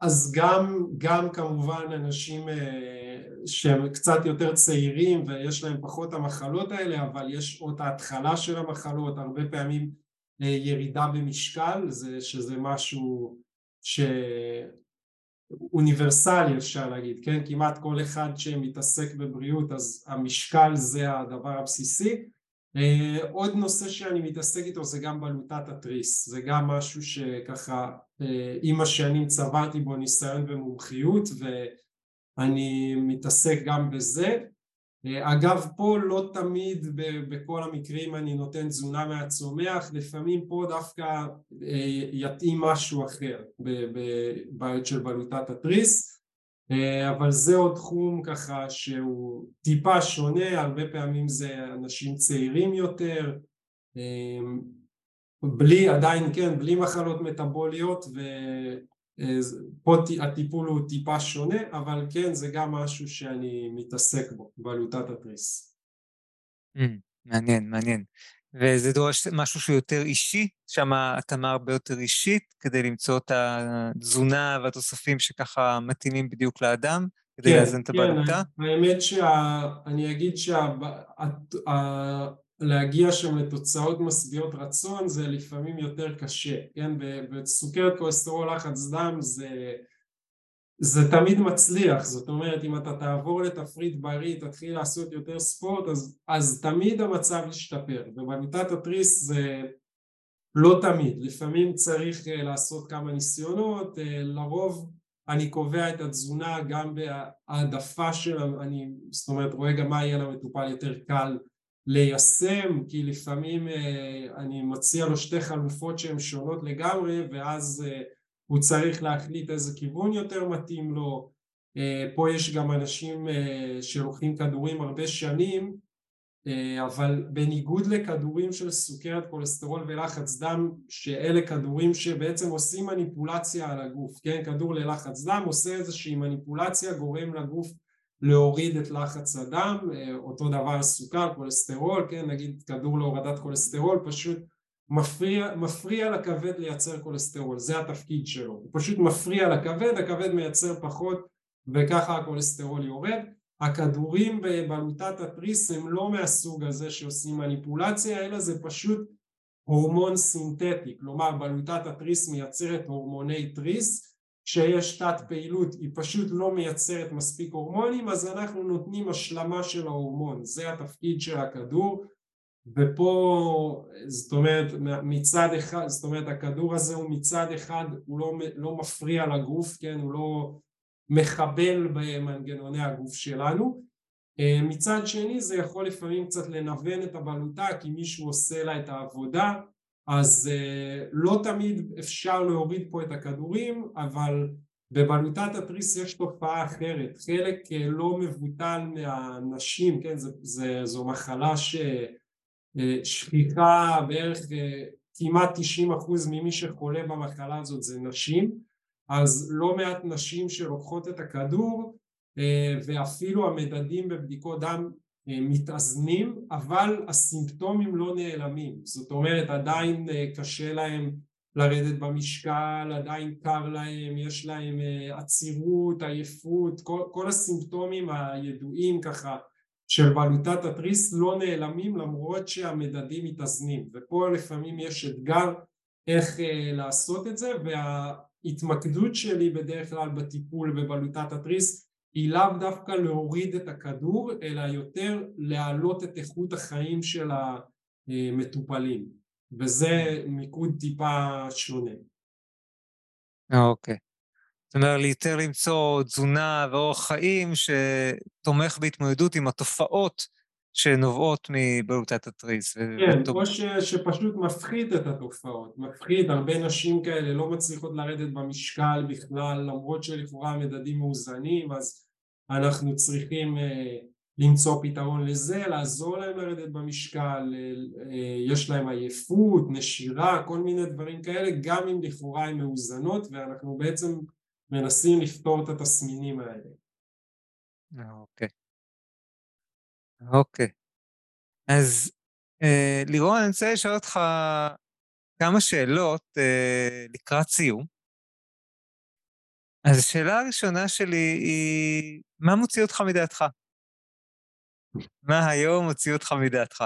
[SPEAKER 2] אז גם, גם כמובן אנשים שהם קצת יותר צעירים ויש להם פחות המחלות האלה אבל יש עוד ההתחלה של המחלות הרבה פעמים אה, ירידה במשקל זה, שזה משהו שאוניברסלי אפשר להגיד כן? כמעט כל אחד שמתעסק בבריאות אז המשקל זה הדבר הבסיסי. אה, עוד נושא שאני מתעסק איתו זה גם בלוטת התריס. זה גם משהו שככה אה, עם השנים צברתי בו ניסיון ומומחיות ו... אני מתעסק גם בזה. אגב פה לא תמיד בכל המקרים אני נותן תזונה מהצומח, לפעמים פה דווקא אה, יתאים משהו אחר בבעיות של בלוטת התריס, אה, אבל זה עוד תחום ככה שהוא טיפה שונה, הרבה פעמים זה אנשים צעירים יותר, אה, בלי עדיין כן, בלי מחלות מטבוליות פה הטיפול הוא טיפה שונה, אבל כן זה גם משהו שאני מתעסק בו, בלוטת התריס.
[SPEAKER 1] Mm, מעניין, מעניין. וזה דורש משהו שהוא יותר אישי, שם התאמה הרבה יותר אישית, כדי למצוא את התזונה והתוספים שככה מתאימים בדיוק לאדם, כדי כן, לאזן את הבלוטה?
[SPEAKER 2] כן, האמת שאני אגיד שה... להגיע שם לתוצאות משביעות רצון זה לפעמים יותר קשה, כן? בסוכרת כולסטרול לחץ דם זה, זה תמיד מצליח, זאת אומרת אם אתה תעבור לתפריט בריא, תתחיל לעשות יותר ספורט, אז, אז תמיד המצב ישתפר, ובמיטת התריס זה לא תמיד, לפעמים צריך אה, לעשות כמה ניסיונות, אה, לרוב אני קובע את התזונה גם בהעדפה של, אני זאת אומרת רואה גם מה יהיה למטופל יותר קל ליישם כי לפעמים אה, אני מציע לו שתי חלופות שהן שונות לגמרי ואז אה, הוא צריך להחליט איזה כיוון יותר מתאים לו אה, פה יש גם אנשים שלוקחים כדורים הרבה שנים אבל בניגוד לכדורים של סוכרת, כולסטרול ולחץ דם שאלה כדורים שבעצם עושים מניפולציה על הגוף, כן? כדור ללחץ דם עושה איזושהי מניפולציה גורם לגוף להוריד את לחץ הדם, אה, אותו דבר סוכר, כולסטרול, כן, נגיד כדור להורדת כולסטרול, פשוט מפריע, מפריע לכבד לייצר כולסטרול, זה התפקיד שלו, הוא פשוט מפריע לכבד, הכבד מייצר פחות וככה הכולסטרול יורד. הכדורים בבלוטת התריס הם לא מהסוג הזה שעושים מניפולציה, אלא זה פשוט הורמון סינתטי, כלומר בלוטת התריס מייצרת הורמוני תריס כשיש תת פעילות היא פשוט לא מייצרת מספיק הורמונים אז אנחנו נותנים השלמה של ההורמון. זה התפקיד של הכדור ופה זאת אומרת מצד אחד, זאת אומרת הכדור הזה הוא מצד אחד הוא לא, לא מפריע לגוף, כן, הוא לא מחבל במנגנוני הגוף שלנו. מצד שני זה יכול לפעמים קצת לנוון את הבלוטה כי מישהו עושה לה את העבודה אז לא תמיד אפשר להוריד פה את הכדורים אבל בבלוטת התריס יש תופעה אחרת. חלק לא מבוטל מהנשים, כן, זה, זה, זו מחלה ששכיחה בערך כמעט 90% ממי שחולה במחלה הזאת זה נשים. אז לא מעט נשים שלוקחות את הכדור ואפילו המדדים בבדיקות דם מתאזנים אבל הסימפטומים לא נעלמים. זאת אומרת עדיין קשה להם לרדת במשקל, עדיין קר להם, יש להם עצירות, עייפות, כל, כל הסימפטומים הידועים ככה של בלוטת התריס לא נעלמים למרות שהמדדים מתאזנים. ופה לפעמים יש אתגר איך לעשות את זה וההתמקדות שלי בדרך כלל בטיפול בבלוטת התריס היא לאו דווקא להוריד את הכדור אלא יותר להעלות את איכות החיים של המטופלים וזה מיקוד טיפה שונה.
[SPEAKER 1] אוקיי. זאת אומרת, יותר למצוא תזונה ואורח חיים שתומך בהתמודדות עם התופעות שנובעות מבלוטת התריס.
[SPEAKER 2] כן, או ש, שפשוט מפחית את התופעות, מפחית, הרבה נשים כאלה לא מצליחות לרדת במשקל בכלל למרות שלכאורה המדדים מאוזנים אז אנחנו צריכים למצוא פתרון לזה, לעזור להם לרדת במשקל, יש להם עייפות, נשירה, כל מיני דברים כאלה, גם אם לכאורה הן מאוזנות ואנחנו בעצם מנסים לפתור את התסמינים האלה.
[SPEAKER 1] אוקיי. אוקיי. אז לירון, אני רוצה לשאול אותך כמה שאלות לקראת סיום. אז השאלה הראשונה שלי היא, מה מוציא אותך מדעתך? מה היום הוציא אותך מדעתך?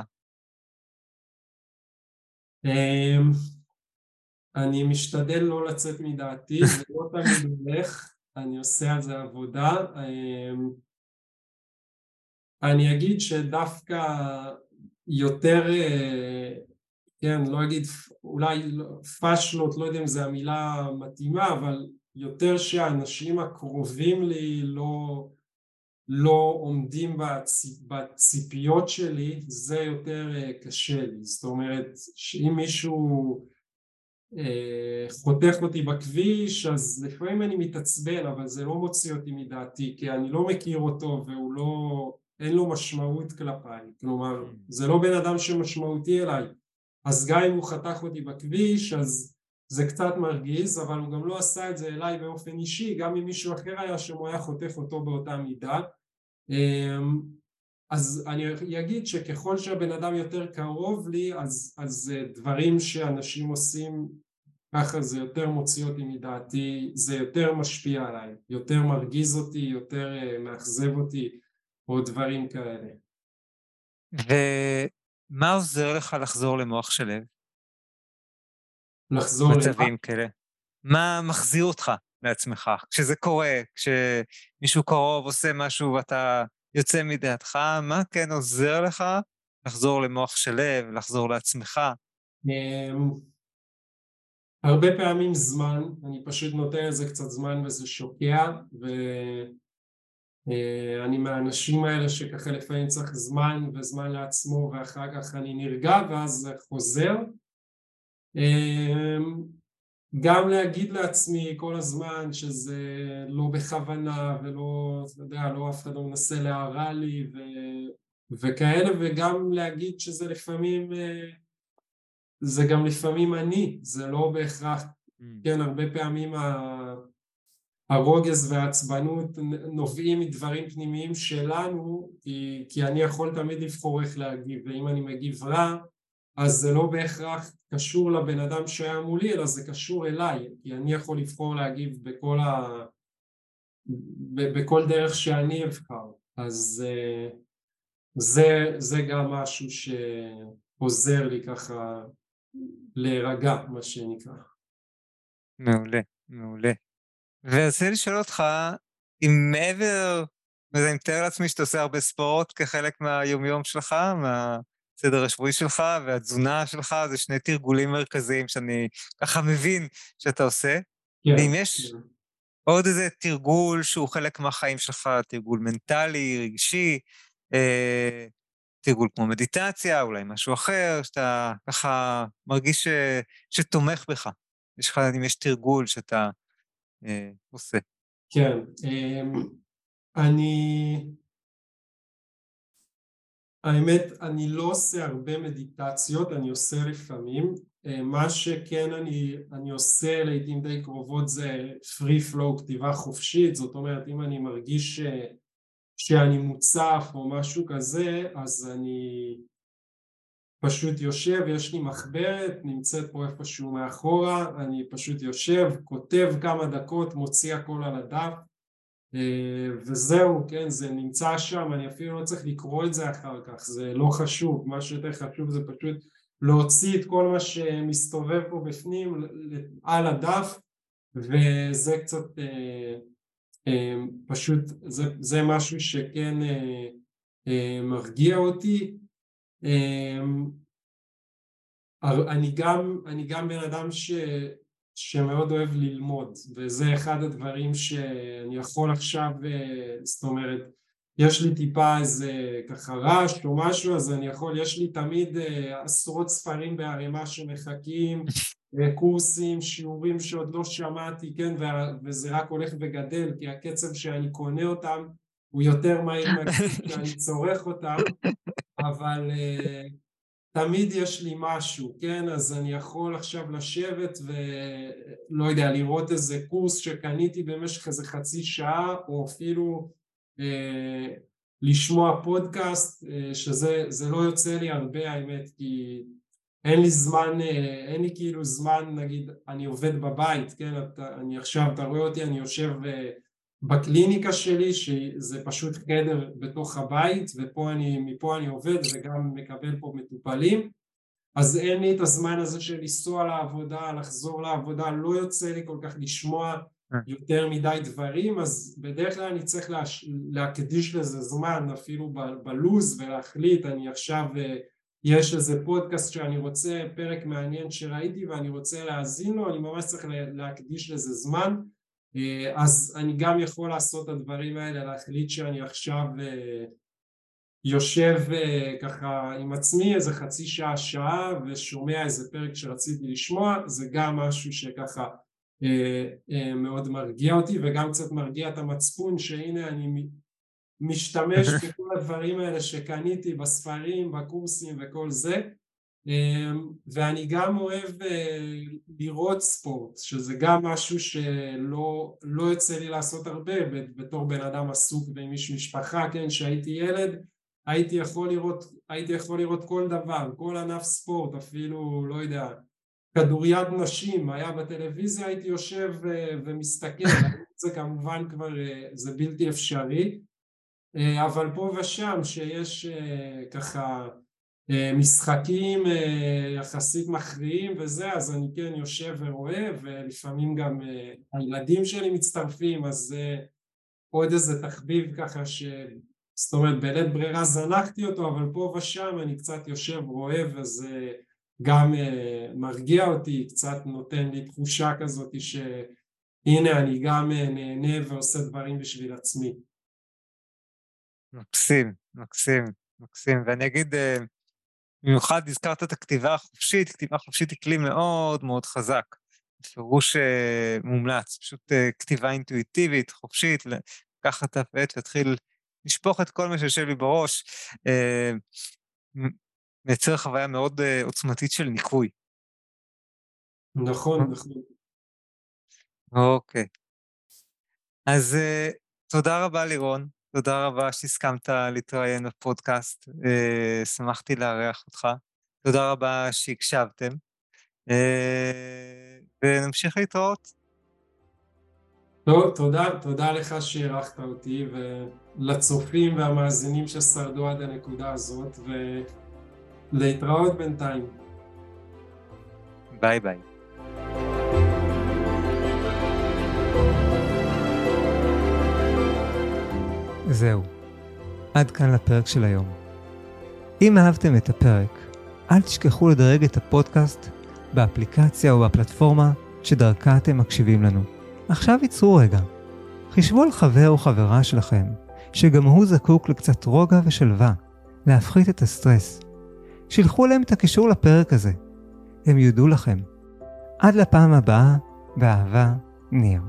[SPEAKER 2] אמ, אני משתדל לא לצאת מדעתי, זה לא תמיד הולך, אני עושה על זה עבודה. אני אגיד שדווקא יותר, אה, כן, לא אגיד, אולי לא, פאשלות, לא יודע אם זו המילה המתאימה, אבל יותר שהאנשים הקרובים לי לא, לא עומדים בציפ, בציפיות שלי זה יותר אה, קשה לי. זאת אומרת שאם מישהו אה, חותך אותי בכביש אז לפעמים אני מתעצבן אבל זה לא מוציא אותי מדעתי כי אני לא מכיר אותו והוא לא אין לו משמעות כלפיי. כלומר mm. זה לא בן אדם שמשמעותי אליי. אז גם אם הוא חתך אותי בכביש אז זה קצת מרגיז אבל הוא גם לא עשה את זה אליי באופן אישי גם אם מישהו אחר היה שם הוא היה חותך אותו באותה מידה. אמ, אז אני אגיד שככל שהבן אדם יותר קרוב לי אז, אז דברים שאנשים עושים ככה זה יותר מוציא אותי מדעתי, זה יותר משפיע עליי, יותר מרגיז אותי, יותר אה, מאכזב אותי או דברים כאלה.
[SPEAKER 1] ומה עוזר לך לחזור למוח של לב?
[SPEAKER 2] לחזור למה?
[SPEAKER 1] מצבים כאלה. מה מחזיר אותך לעצמך? כשזה קורה, כשמישהו קרוב עושה משהו ואתה יוצא מדעתך, מה כן עוזר לך לחזור למוח של לב, לחזור לעצמך? אמ,
[SPEAKER 2] הרבה פעמים זמן, אני פשוט נותן לזה קצת זמן וזה שוקע ואני אה, מהאנשים האלה שככה לפעמים צריך זמן וזמן לעצמו ואחר כך אני נרגע ואז חוזר אמ, גם להגיד לעצמי כל הזמן שזה לא בכוונה ולא, אתה יודע, לא אף אחד לא מנסה להרע לי ו, וכאלה וגם להגיד שזה לפעמים, זה גם לפעמים אני, זה לא בהכרח, mm. כן, הרבה פעמים הרוגז והעצבנות נובעים מדברים פנימיים שלנו כי, כי אני יכול תמיד לבחור איך להגיב ואם אני מגיב רע אז זה לא בהכרח קשור לבן אדם שהיה מולי אלא זה קשור אליי כי אני יכול לבחור להגיב בכל, ה... בכל דרך שאני אבחר אז אה, זה, זה גם משהו שעוזר לי ככה להירגע מה שנקרא.
[SPEAKER 1] מעולה, מעולה. ורציתי לשאול אותך אם מעבר, אני מתאר לעצמי שאתה עושה הרבה ספורט כחלק מהיומיום שלך, מה... הסדר השבועי שלך והתזונה שלך, זה שני תרגולים מרכזיים שאני ככה מבין שאתה עושה. כן. ואם יש כן. עוד איזה תרגול שהוא חלק מהחיים שלך, תרגול מנטלי, רגשי, אה, תרגול כמו מדיטציה, אולי משהו אחר, שאתה ככה מרגיש ש, שתומך בך. יש לך, אם יש תרגול שאתה אה, עושה.
[SPEAKER 2] כן, אה, אני... האמת, אני לא עושה הרבה מדיטציות, אני עושה לפעמים. אה, מה שכן אני, אני עושה לעיתים די קרובות זה free flow, כתיבה חופשית, זאת אומרת אם אני מרגיש ש, שאני מוצף או משהו כזה, אז אני פשוט יושב, יש לי מחברת, נמצאת פה איפשהו מאחורה, אני פשוט יושב, כותב כמה דקות, מוציא הכל על הדף אה, וזהו, כן, זה נמצא שם, אני אפילו לא צריך לקרוא את זה אחר כך, זה לא חשוב, מה שיותר חשוב זה פשוט להוציא את כל מה שמסתובב פה בפנים על הדף וזה קצת אה, אה, פשוט, זה, זה משהו שכן מרגיע אותי אני גם, אני גם בן אדם ש, שמאוד אוהב ללמוד וזה אחד הדברים שאני יכול עכשיו, זאת אומרת יש לי טיפה איזה ככה רעש או משהו אז אני יכול, יש לי תמיד עשרות ספרים בערימה שמחכים, קורסים, שיעורים שעוד לא שמעתי, כן, וזה רק הולך וגדל כי הקצב שאני קונה אותם הוא יותר מהיר מהקצב שאני צורך אותם אבל תמיד יש לי משהו, כן? אז אני יכול עכשיו לשבת ולא יודע, לראות איזה קורס שקניתי במשך איזה חצי שעה, או אפילו אה, לשמוע פודקאסט, אה, שזה לא יוצא לי הרבה האמת, כי אין לי זמן, אה, אין לי כאילו זמן, נגיד, אני עובד בבית, כן? אתה, אני עכשיו, אתה רואה אותי, אני יושב אה, בקליניקה שלי שזה פשוט חדר בתוך הבית ופה אני, מפה אני עובד וגם מקבל פה מטופלים אז אין לי את הזמן הזה של לנסוע לעבודה, לחזור לעבודה, לא יוצא לי כל כך לשמוע אה. יותר מדי דברים אז בדרך כלל אני צריך להש... להקדיש לזה זמן אפילו בלוז ולהחליט אני עכשיו אה, יש איזה פודקאסט שאני רוצה, פרק מעניין שראיתי ואני רוצה להאזין לו, אני ממש צריך להקדיש לזה זמן אז אני גם יכול לעשות את הדברים האלה, להחליט שאני עכשיו אה, יושב אה, ככה עם עצמי איזה חצי שעה, שעה ושומע איזה פרק שרציתי לשמוע, זה גם משהו שככה מאוד מרגיע אותי וגם קצת מרגיע את המצפון שהנה אני משתמש בכל הדברים האלה שקניתי בספרים, בקורסים וכל זה ואני גם אוהב אה, לראות ספורט שזה גם משהו שלא לא יוצא לי לעשות הרבה בתור בן אדם עסוק ועם איש משפחה כן שהייתי ילד הייתי יכול לראות הייתי יכול לראות כל דבר כל ענף ספורט אפילו לא יודע כדוריד נשים היה בטלוויזיה הייתי יושב אה, ומסתכל זה כמובן כבר אה, זה בלתי אפשרי. אבל פה ושם שיש ככה משחקים אה, יחסית מכריעים וזה אז אני כן יושב ורואה ולפעמים גם אה, הילדים שלי מצטרפים אז זה עוד איזה תחביב ככה ש... זאת אומרת בלית ברירה זנחתי אותו אבל פה ושם אני קצת יושב רואה וזה גם מרגיע אותי קצת נותן לי תחושה כזאת שהנה אני גם נהנה ועושה דברים בשביל עצמי.
[SPEAKER 1] מקסים, מקסים, מקסים. ואני אגיד במיוחד הזכרת את הכתיבה החופשית, כתיבה חופשית היא כלי מאוד מאוד חזק, בפירוש uh, מומלץ, פשוט uh, כתיבה אינטואיטיבית, חופשית, לקחת את העט ולהתחיל לשפוך את כל מה שיושב לי בראש, uh, מייצר חוויה מאוד uh, עוצמתית של ניקוי.
[SPEAKER 2] נכון, נכון.
[SPEAKER 1] אוקיי. אז uh, תודה רבה לירון. תודה רבה שהסכמת להתראיין בפודקאסט, אה, שמחתי לארח אותך. תודה רבה שהקשבתם, אה, ונמשיך להתראות.
[SPEAKER 2] טוב, תודה, תודה לך שאירחת אותי, ולצופים והמאזינים ששרדו עד הנקודה הזאת, ולהתראות בינתיים.
[SPEAKER 1] ביי ביי. זהו, עד כאן לפרק של היום. אם אהבתם את הפרק, אל תשכחו לדרג את הפודקאסט באפליקציה או בפלטפורמה שדרכה אתם מקשיבים לנו. עכשיו ייצרו רגע. חישבו על חבר או חברה שלכם, שגם הוא זקוק לקצת רוגע ושלווה, להפחית את הסטרס. שילחו להם את הקישור לפרק הזה. הם יודו לכם. עד לפעם הבאה, באהבה, ניר.